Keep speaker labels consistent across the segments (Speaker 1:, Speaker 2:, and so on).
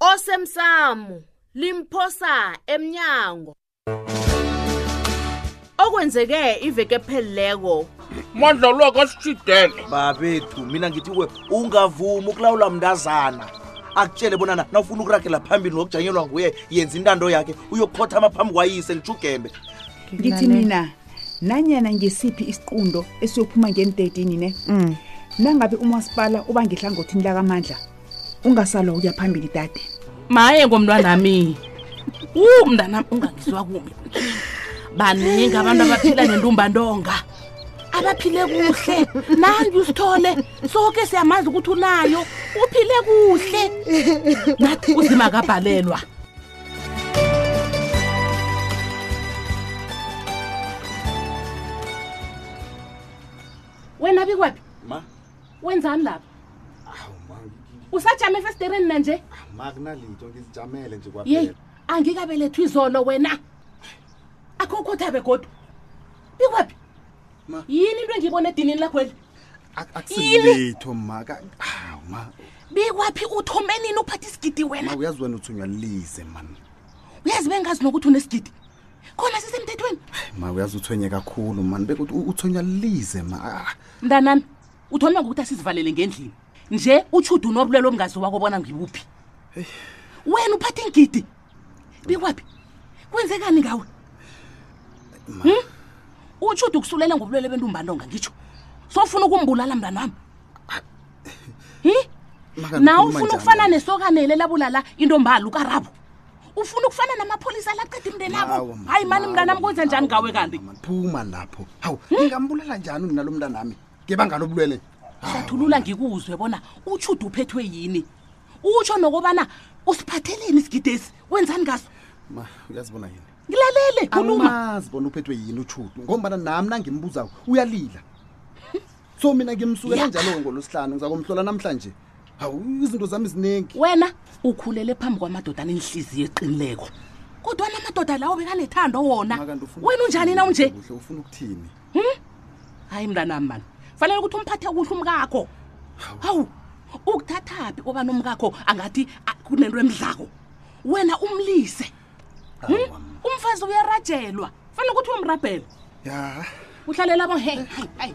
Speaker 1: osemsamo limphosa emnyango okwenzeke iveke ephelileko
Speaker 2: mandla lo akasitshidele
Speaker 3: babethu mina ngithi we ungavumi ukulawula mntazana akutshele bonana nawufuna ukuragela phambili ngokujanyelwa nguye yenza intando yakhe uyokhotha amaphambi kwayise lijugembe
Speaker 4: ngithi mina nanyana ngisiphi isiqundo esiyophuma ngendedini ne mm. nangabe umasipala uba ngehlangothini lakamandla ungasalwa ukuya phambili dade
Speaker 5: maye ngomntwanami u mntanami ungangizwa kumbi baningi abantu abaphila nentumbandonga abaphile kuhle nange usithole soke siyamazi ukuthi unayo uphile kuhle nathi uzima kabhalelwa wena bikwaphi
Speaker 6: ma
Speaker 5: wenzani lapha
Speaker 6: awu ma
Speaker 5: usajama efesitereni nanje
Speaker 6: ma kunalitho ngizijamele nje
Speaker 5: yeyi
Speaker 6: kwaphela
Speaker 5: angikabelethwa izolo wena akho ukhothabe kodwa bikwaphi
Speaker 6: Ma.
Speaker 5: yini into engiyibona edinini lakhweli
Speaker 6: Ak- akusilitho ma ka- hawu ma
Speaker 5: bikwaphi uthome nini ukuphatha isigidi
Speaker 6: ma
Speaker 5: wena
Speaker 6: uyazi wena uthi unyalise mani
Speaker 5: uyazi bengazi nokuthi unesigidi khona sisemthethweni
Speaker 6: ma uyazi uthwenye kakhulu mani bekuthi u- uthi unyalise ma Ah,
Speaker 5: mntanami uthonywa ngokuthi asizivalele ngendlini nje utshudu unobulwelo obungaziwako bona ngibuphi wena uphatha ingidi bikwaphi kwenzekani ngawe hmm? utsho ude ukusulela ngobulwele bentumbantonga ngitsho sofuna ukumbulala mntana wami hmm?
Speaker 6: naw
Speaker 5: ufuna ukufana nesokanele labulala intombalo ukarabo ufuna ukufana namapholisa laqeda imndeni abo hayi mani mntanam kwenza njani ngawe kanti
Speaker 6: phuma lapho hawu hmm? ingambulela njani umna lo mntanami ngebangalo bulwele
Speaker 5: hlathulula ngikuzwe bona utshude uphethwe yini utsho nokobana usiphatheleni isigidesi wenzani ngaso
Speaker 6: ma uyazibona yini
Speaker 5: ngilalele khuluma
Speaker 6: angimazi bona uphethwe yini utshudu ngombana nami nangimbuzako uyalila so mina ngimsukela
Speaker 5: Ya.
Speaker 6: njalo ngolosihlanu ngizakomhlola namhlanje hawu izinto zami ziningi
Speaker 5: wena ukhulele phambi kwamadoda anenhliziyo eqinileko kodwana amadoda lawo bekanethando wona
Speaker 6: Makanti ufuna
Speaker 5: wena unjani na unje ukuthini
Speaker 6: kuhle, ufuna ukuthini Hmm?
Speaker 5: hayi mntanami mani fanele ukuthi umphathe kuhle umkakho hawu ukuthathaphi oba nomkakho angathi a- kunento emdlako wena umlise
Speaker 6: Hmm?
Speaker 5: umfazi uyarajelwa fanele ukuthi uyomrabhela
Speaker 6: ya
Speaker 5: uhlalela bo he hayi hayi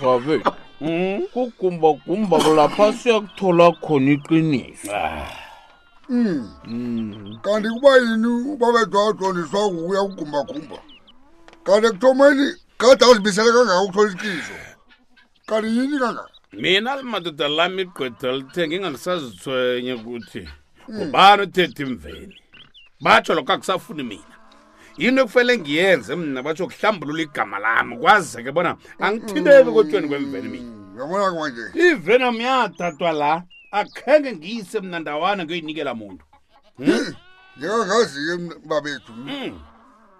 Speaker 2: Babe. Mhm.
Speaker 7: Kugumba gumba kulapha siyakuthola khona iqiniso. Ah. Mm. Mm.
Speaker 8: Kanti kuba yini ubabethu waqondiswa ukuya kugumba gumba? Kanti ekuthomeni kade azibisele kangaka ukuthola iqiniso. Kanti yini kangaka?
Speaker 2: Mina limadoda lami igqwetha lithe ngingasazithwenye ukuthi ngubani othethe imveni batsho lokho akusafuni mina yini ekufanele ngiyenze mna batsho kuhlambulula igama lami kwazeke bona angithinteki kotshweni kwemveni mina
Speaker 8: Mm, yabona kwanje
Speaker 2: ivena myadadwa la akhenge ngiyise mna ndawana ngiyoyinikela muntu
Speaker 8: ngingangazi-ke mna- babethu
Speaker 2: Mm.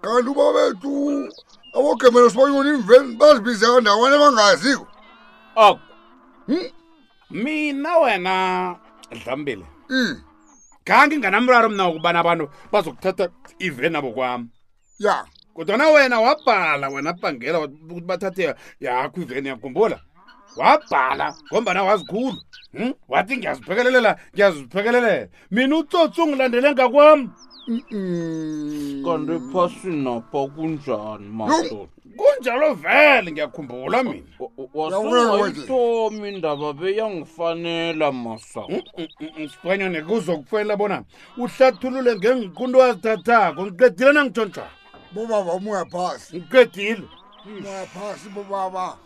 Speaker 8: kanti ubabethu abogemelo sibanyoni imveni bazibize kandawana bangaziko
Speaker 2: ok mina wena dlambile
Speaker 8: mm.
Speaker 2: khange nganamraro mna ukubana abantu bazokuthatha iven abo kwami
Speaker 8: ya yeah.
Speaker 2: kodwana wena wabhala wena bangela ukuthi bathathe yakho iveni yakhumbula wabhala ngombana wazikhulu hmm? wathi ngiyaziphekelelela ngiyaziphekelelela mina utsotsi ungilandele ngakwami
Speaker 7: kanti ephasini napha kunjani madoda
Speaker 2: kunjalo vele ngiyakhumbula mina
Speaker 7: wasungayisomi indaba beyangifanela masa mm, mm, mm,
Speaker 2: sibanyane kuzokufela bona uhlathulule ngengiquntu azithathako ngiqedile nangitshontsha
Speaker 8: bobaba umoya phasi
Speaker 2: ngiqedile
Speaker 8: umoya phasi bobaba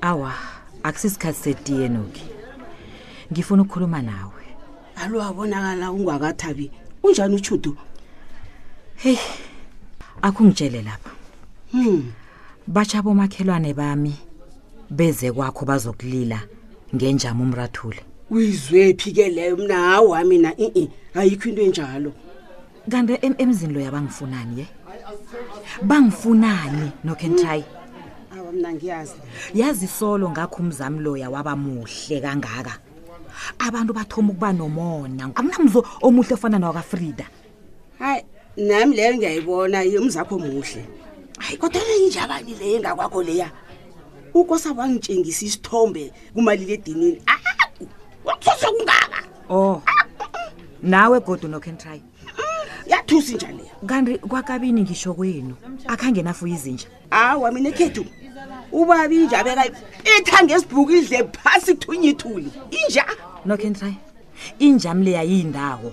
Speaker 9: awa akusisikhathi setiye noki ngifuna ukukhuluma nawe
Speaker 10: alo wabonakala ungwakathabi unjani utshudu
Speaker 9: heyi akungitshele lapha
Speaker 10: hmm.
Speaker 9: batsha bomakhelwane bami beze kwakho bazokulila ngenjama umrathule
Speaker 10: uyizwephi ke leyo mna hawa mina i-i ayikho into enjalo
Speaker 9: kanti em- emzini loya bangifunani ye bangifunani nokentry
Speaker 10: awa mna ngiyazi
Speaker 9: yazi solo ngakho umzami loya waba muhle kangaka abantu bathoma ukuba nomona akunamzo omuhle ofana nowakafrida
Speaker 10: hayi nami leyo ngiyayibona ye, umzakho muhle hayi kodwa injabani leyo engakwakho leya ukosa wangitshengisa isithombe kumaliledinini awu wathose kungaka
Speaker 9: oh nawe godu no can try
Speaker 10: yathusa inja leya
Speaker 9: kanti kwakabini ngisho kwenu akhange nafuya izinja
Speaker 10: hawa mina ekhethu ubaba inja beka ithange esibhuku idle phasi kuthunyithuli inja no can try injam leya yindawo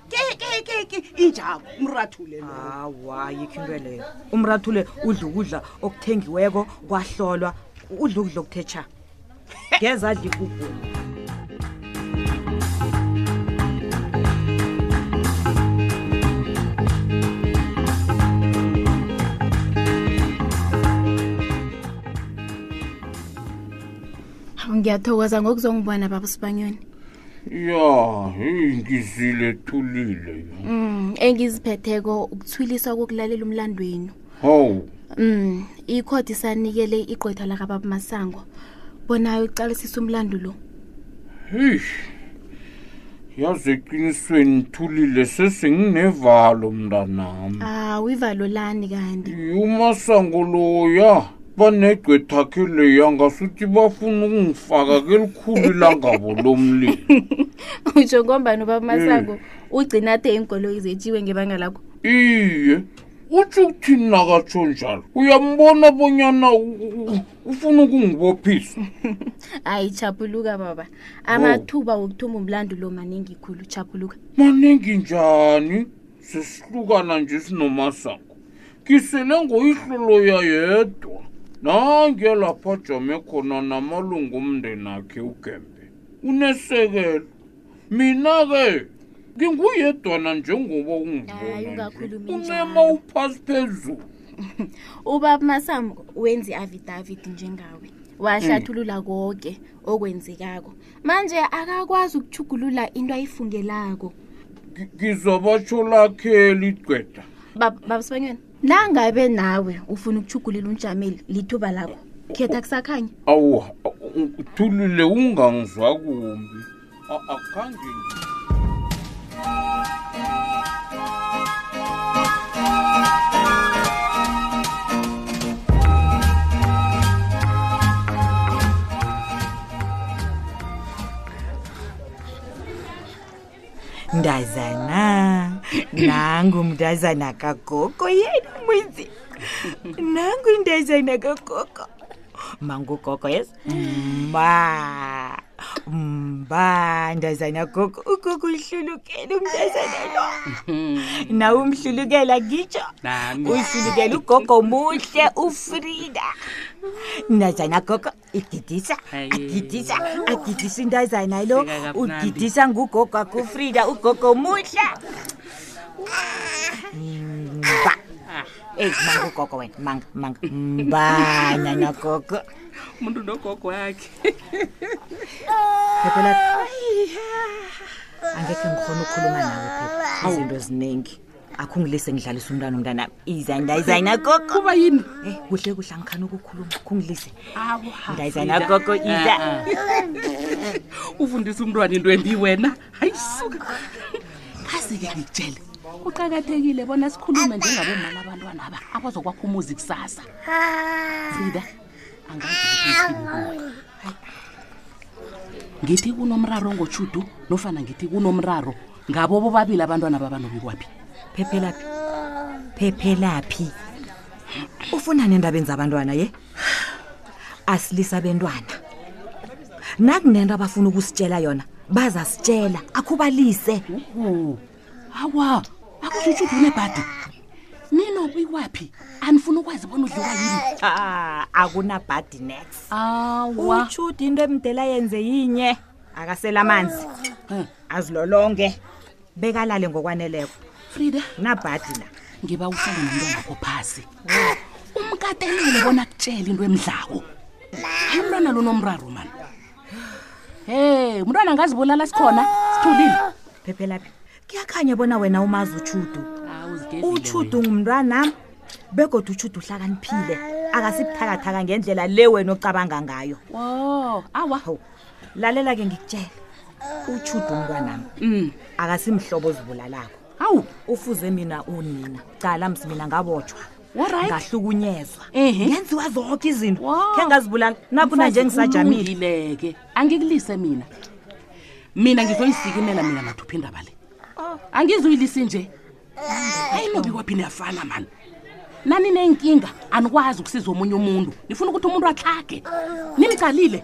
Speaker 10: kekekeke injabo umrathule lo
Speaker 9: hawa ayikho into leyo umrathule udla ukudla okuthengiweko kwahlolwa udla ukudla okuthe tsha ngeza adla igugu
Speaker 11: ngiyathokoza ngokuzongibona baba usibanyoni
Speaker 7: ya heyi ngizile thulile ya
Speaker 11: Mm, engiziphetheko ukuthwiliswa kokulalela umlando wenu.
Speaker 7: hawu
Speaker 11: Mm, ikhodi sanikele igqwetha lakababa Masango bona ayoqalisisa umlando lo.
Speaker 7: heyi yazi eqinisweni thulile sesenginevalo mntanami
Speaker 11: Ah, uyivalolani kanti?
Speaker 7: yumasango loya banegqwetha khe leya ngasuthi bafuna ukungifaka kelikhulu ilangabo lomlilo
Speaker 11: utsho ngombani ubaba masango eh. ugcina athe iinkoloyi zetshiwe ngebanga lakho
Speaker 7: iye utsho ukuthini nakatsho njalo uyambona bonyana ufuna ukungibophisa
Speaker 11: hayi chapuluka baba amathuba oh. wokuthumba umlando lo maningi khulu chapuluka
Speaker 7: maningi njani sisihlukana nje sinomasakho ngisele ngoyihlolo yayedwa nange lapho ajame khona namalungu omndeni akhe ugembe unesekelo mina-ke nginguyedwana njengoba ungibonauncema uphasi phezulu
Speaker 11: ubaba masam wenze i-avidavit njengawe wahlathulula konke okwenzekako manje akakwazi ukuchugulula into ayifungelako
Speaker 7: ngizobatsho lakheli
Speaker 11: igcweda baba sibanyweni nangabe nawe ufuna ukuchugulela unjameli lithuba lakho khetha kusakhanya
Speaker 7: awu thulile ungangizwa kumbi akhange
Speaker 9: ndazana nangu mntazana kagogo yena mwizi nangu indazana kagogo mangugogo yes ma mba ndazana gogo ugogo uhlulukele umntazana lo nawe umhlulukela ngitsho nami uhlulukela ugogo muhle ufrida mntazana gogo igidisa Hayi. agidisa agidisa intazana lo Seka kabuhlandi. ugidisa ngugogo wakho ufrida ugogo muhle mba eyi manga ugogo wena manga manga mba nyana gogo
Speaker 5: umuntu nogogo wakhe
Speaker 9: angekhe ngikhona ukukhuluma nawe phela izinto eziningi akho ngilise ngidlalisa umntwana umntanami izayindayizainagogo
Speaker 5: kuba yini
Speaker 9: e kuhle kuhle angikhani ukukhuluma khungilise ndayizainagogo ah, iza ah.
Speaker 5: ufundisa umntwana into embi wena hayi suka khasike ngikutshele kuqakathekile bona sikhulume njengabomala abantwana aba abazokwakho umuzi kusasa sida ngithi kunomraro ngotshudu nofana ngithi kunomraro ngabo bobabili abantwana babanobikwaphi
Speaker 9: phephelaphi phephelaphi ufunani endabeni zabantwana ye asilisa bentwana nakunento abafuna ukusitshela yona bazasitshela akhubalise
Speaker 5: awa akushusho udlule bhadi nina ubikwaphi anifuna ukwazi bona udliwa yini
Speaker 9: Ah, akunabhadi next
Speaker 5: awa
Speaker 9: utshuda into emdela yenze yinye akasela amanzi Eh, azilolonge bekalale ngokwaneleko
Speaker 5: frida
Speaker 9: kunabhadi la
Speaker 5: ngiba uhlale nomntwanakho phasi umkatelele bona akutshele into emdlako hayi umntwana lonomraro mani he umntwana angazibulala sikhona sithulile
Speaker 9: phephelaphi kuyakhanya bona wena umazi utshudu utshudu ngumntwanam begodwa utshudu uhlakaniphile akasibuthakathaka ngendlela le wena ocabanga ngayo
Speaker 5: wo awa
Speaker 9: lalela ke ngikutshela utshudu umntwanam
Speaker 5: mm.
Speaker 9: akasimhlobo ozibulalako
Speaker 5: awu
Speaker 9: ufuze mina unina cala msimina ngabotshwa
Speaker 5: Alright.
Speaker 9: ngahlukunyezwa
Speaker 5: Ehe.
Speaker 9: ngenziwa zonke izinto
Speaker 5: Wow.
Speaker 9: khe ngazibulala nakho nanje ngisajamile
Speaker 5: ngisajamile-ke angikulise mina mina ngizoyisikimela mina mathupha indaba le angizuyilisi nje hayi nobi kwaphi niyafana mani nani nenkinga anikwazi ukusiza omunye umuntu nifuna ukuthi umuntu atlage nimcalile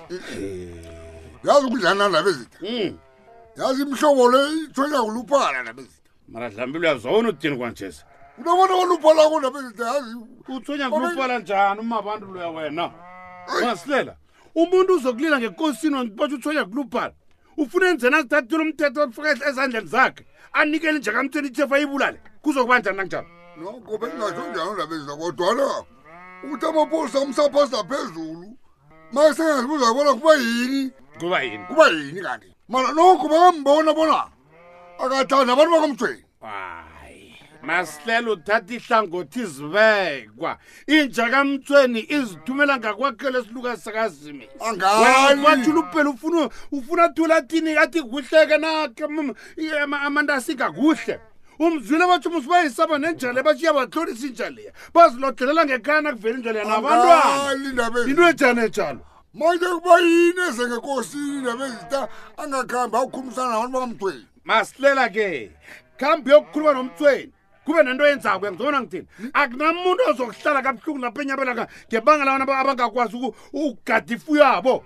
Speaker 8: yazi ukudlana nabezitha
Speaker 2: hmm.
Speaker 8: yazi imihlobo le ithonyako luphala nabezitha
Speaker 2: mara dlambile uyazona uthini kwanjesi
Speaker 8: unobona oluphalako nabezitha yazi
Speaker 2: uthonya kuluphala njani uma abantu loya wena ungasilela umuntu uzokulila ngekosini wathi uthonya kuluphala ufuna enzeni azithathile umthetho afika ezandleni zakhe anikele njengamthweni ithefa ibulale kuzokuba njani nakunjalo
Speaker 8: noko bengingasho njani ndabezitha kodwana ukuthi amapolisa amsaphasa phezulu makusengazi buza bona kuba yini
Speaker 2: kuba yini
Speaker 8: kuba yini kanti mana nokho makambona bona akathanda abantu bakomjweni hayi
Speaker 2: masihlela uthatha ihlangothi izibekwa inja kamtsweni izithumela ngakwakhela esiluka sakazimi
Speaker 8: angani
Speaker 2: wathula uphela ufuna ufuna thula thini athi kuhleke nake amandasi ngakuhle umzwile bathi umusi bayisaba nenjale bathi iyabatlolisa injaleya bazilodlelela ngekana kuvela injaleya nabantwana into ejani enjalo
Speaker 8: manje kuba yini eze ngekosini indaba ezita angakhambi awukhumisana nabantu bakamthweni
Speaker 2: masilela ke khambi yokukhuluma nomthweni kube nento yenzako yangizobona ngithini akunamuntu ozokuhlala kabuhlungu lapha enyabelaka ngebanga labantu abangakwazi ukugada ifuyo yabo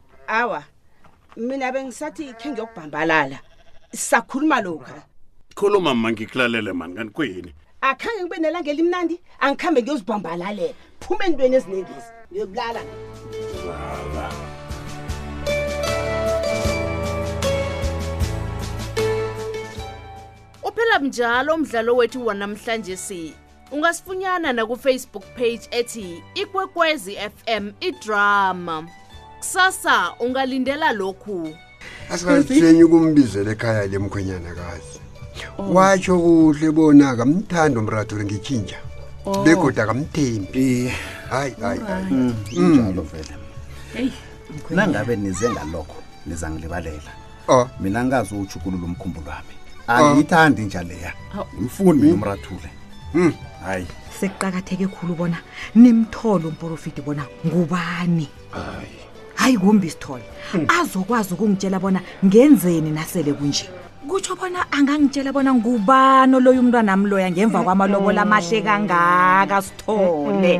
Speaker 10: awa mina bengisathi khe ngiyokubhambalala sisakhuluma lokha
Speaker 2: khuluma ma ngikulalele mani kanti kuyini
Speaker 10: akhange ngibe nelanga elimnandi angikhambe ngiyozibhambalalela phuma entweni ezinengezi ngiyokulala baba
Speaker 1: uphela mnjalo umdlalo wethu wanamhlanje si ungasifunyana nakufacebook page ethi ikwekwezi fm idrama kusasa ungalindela lokhu
Speaker 12: asikazithenyi ukumbizela ekhaya le mkhwenyana kazi oh. watsho kuhle bona akamthandi umrathule ngitshintsha
Speaker 13: oh.
Speaker 12: begoda akamthembi hayi hayi hayi
Speaker 13: mm. Mm.
Speaker 5: njalo vele
Speaker 13: nangabe nize ngalokho nizangilibalela
Speaker 12: Oh.
Speaker 13: mina ngazi utshugulula umkhumbulo wami angiyithandi inja leya Aw. ngimfuni mina umrathule Hmm. hayi
Speaker 9: sekuqakatheke khulu bona nimthole umporofidi bona ngubani hayi kumbi sithole azokwazi ukungitshela bona ngenzeni nasele kunje kutsho bona angangitshela bona ngubani oloyo umntwana ami loya ngemva kwamalobola amahle kangaka sithole